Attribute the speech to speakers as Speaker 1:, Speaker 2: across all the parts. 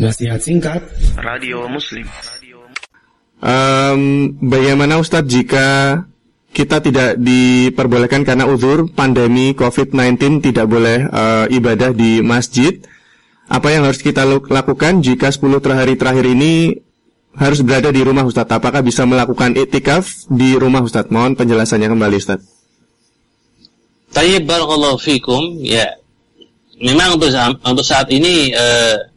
Speaker 1: Nasihat singkat.
Speaker 2: Radio Muslim.
Speaker 3: Um, Bagaimana Ustadz jika kita tidak diperbolehkan karena uzur pandemi COVID-19 tidak boleh uh, ibadah di masjid? Apa yang harus kita lakukan jika 10 hari terakhir ini harus berada di rumah Ustadz? Apakah bisa melakukan itikaf di rumah Ustadz? Mohon penjelasannya kembali Ustadz.
Speaker 4: Tayyib barakallahu fikum. Ya memang untuk untuk saat ini uh,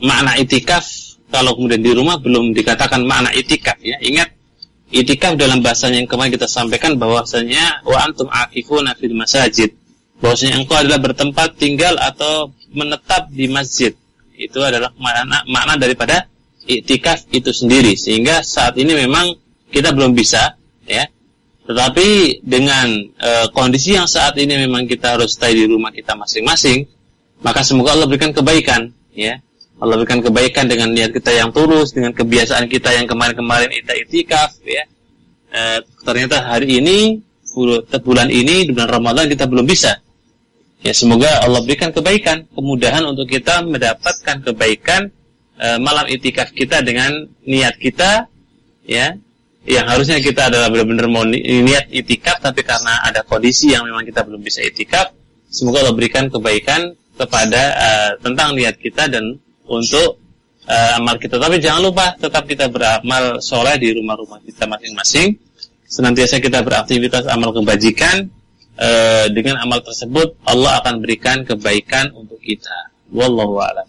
Speaker 4: makna itikaf kalau kemudian di rumah belum dikatakan makna itikaf ya. Ingat itikaf dalam bahasanya yang kemarin kita sampaikan bahwasanya wa antum akifuna fil masajid. Bahwasanya engkau adalah bertempat tinggal atau menetap di masjid. Itu adalah makna makna daripada itikaf itu sendiri sehingga saat ini memang kita belum bisa ya. Tetapi dengan e, kondisi yang saat ini memang kita harus stay di rumah kita masing-masing, maka semoga Allah berikan kebaikan ya Allah berikan kebaikan dengan niat kita yang tulus, dengan kebiasaan kita yang kemarin-kemarin kita itikaf, ya. E, ternyata hari ini, bulan ini, bulan Ramadan kita belum bisa. Ya, semoga Allah berikan kebaikan, kemudahan untuk kita mendapatkan kebaikan e, malam itikaf kita dengan niat kita, ya, yang harusnya kita adalah benar-benar mau niat itikaf, tapi karena ada kondisi yang memang kita belum bisa itikaf, semoga Allah berikan kebaikan kepada uh, tentang niat kita dan untuk uh, amal kita. Tapi jangan lupa tetap kita beramal soleh di rumah-rumah kita masing-masing. Senantiasa kita beraktivitas amal kebajikan. Uh, dengan amal tersebut Allah akan berikan kebaikan untuk kita. Wallahu a'lam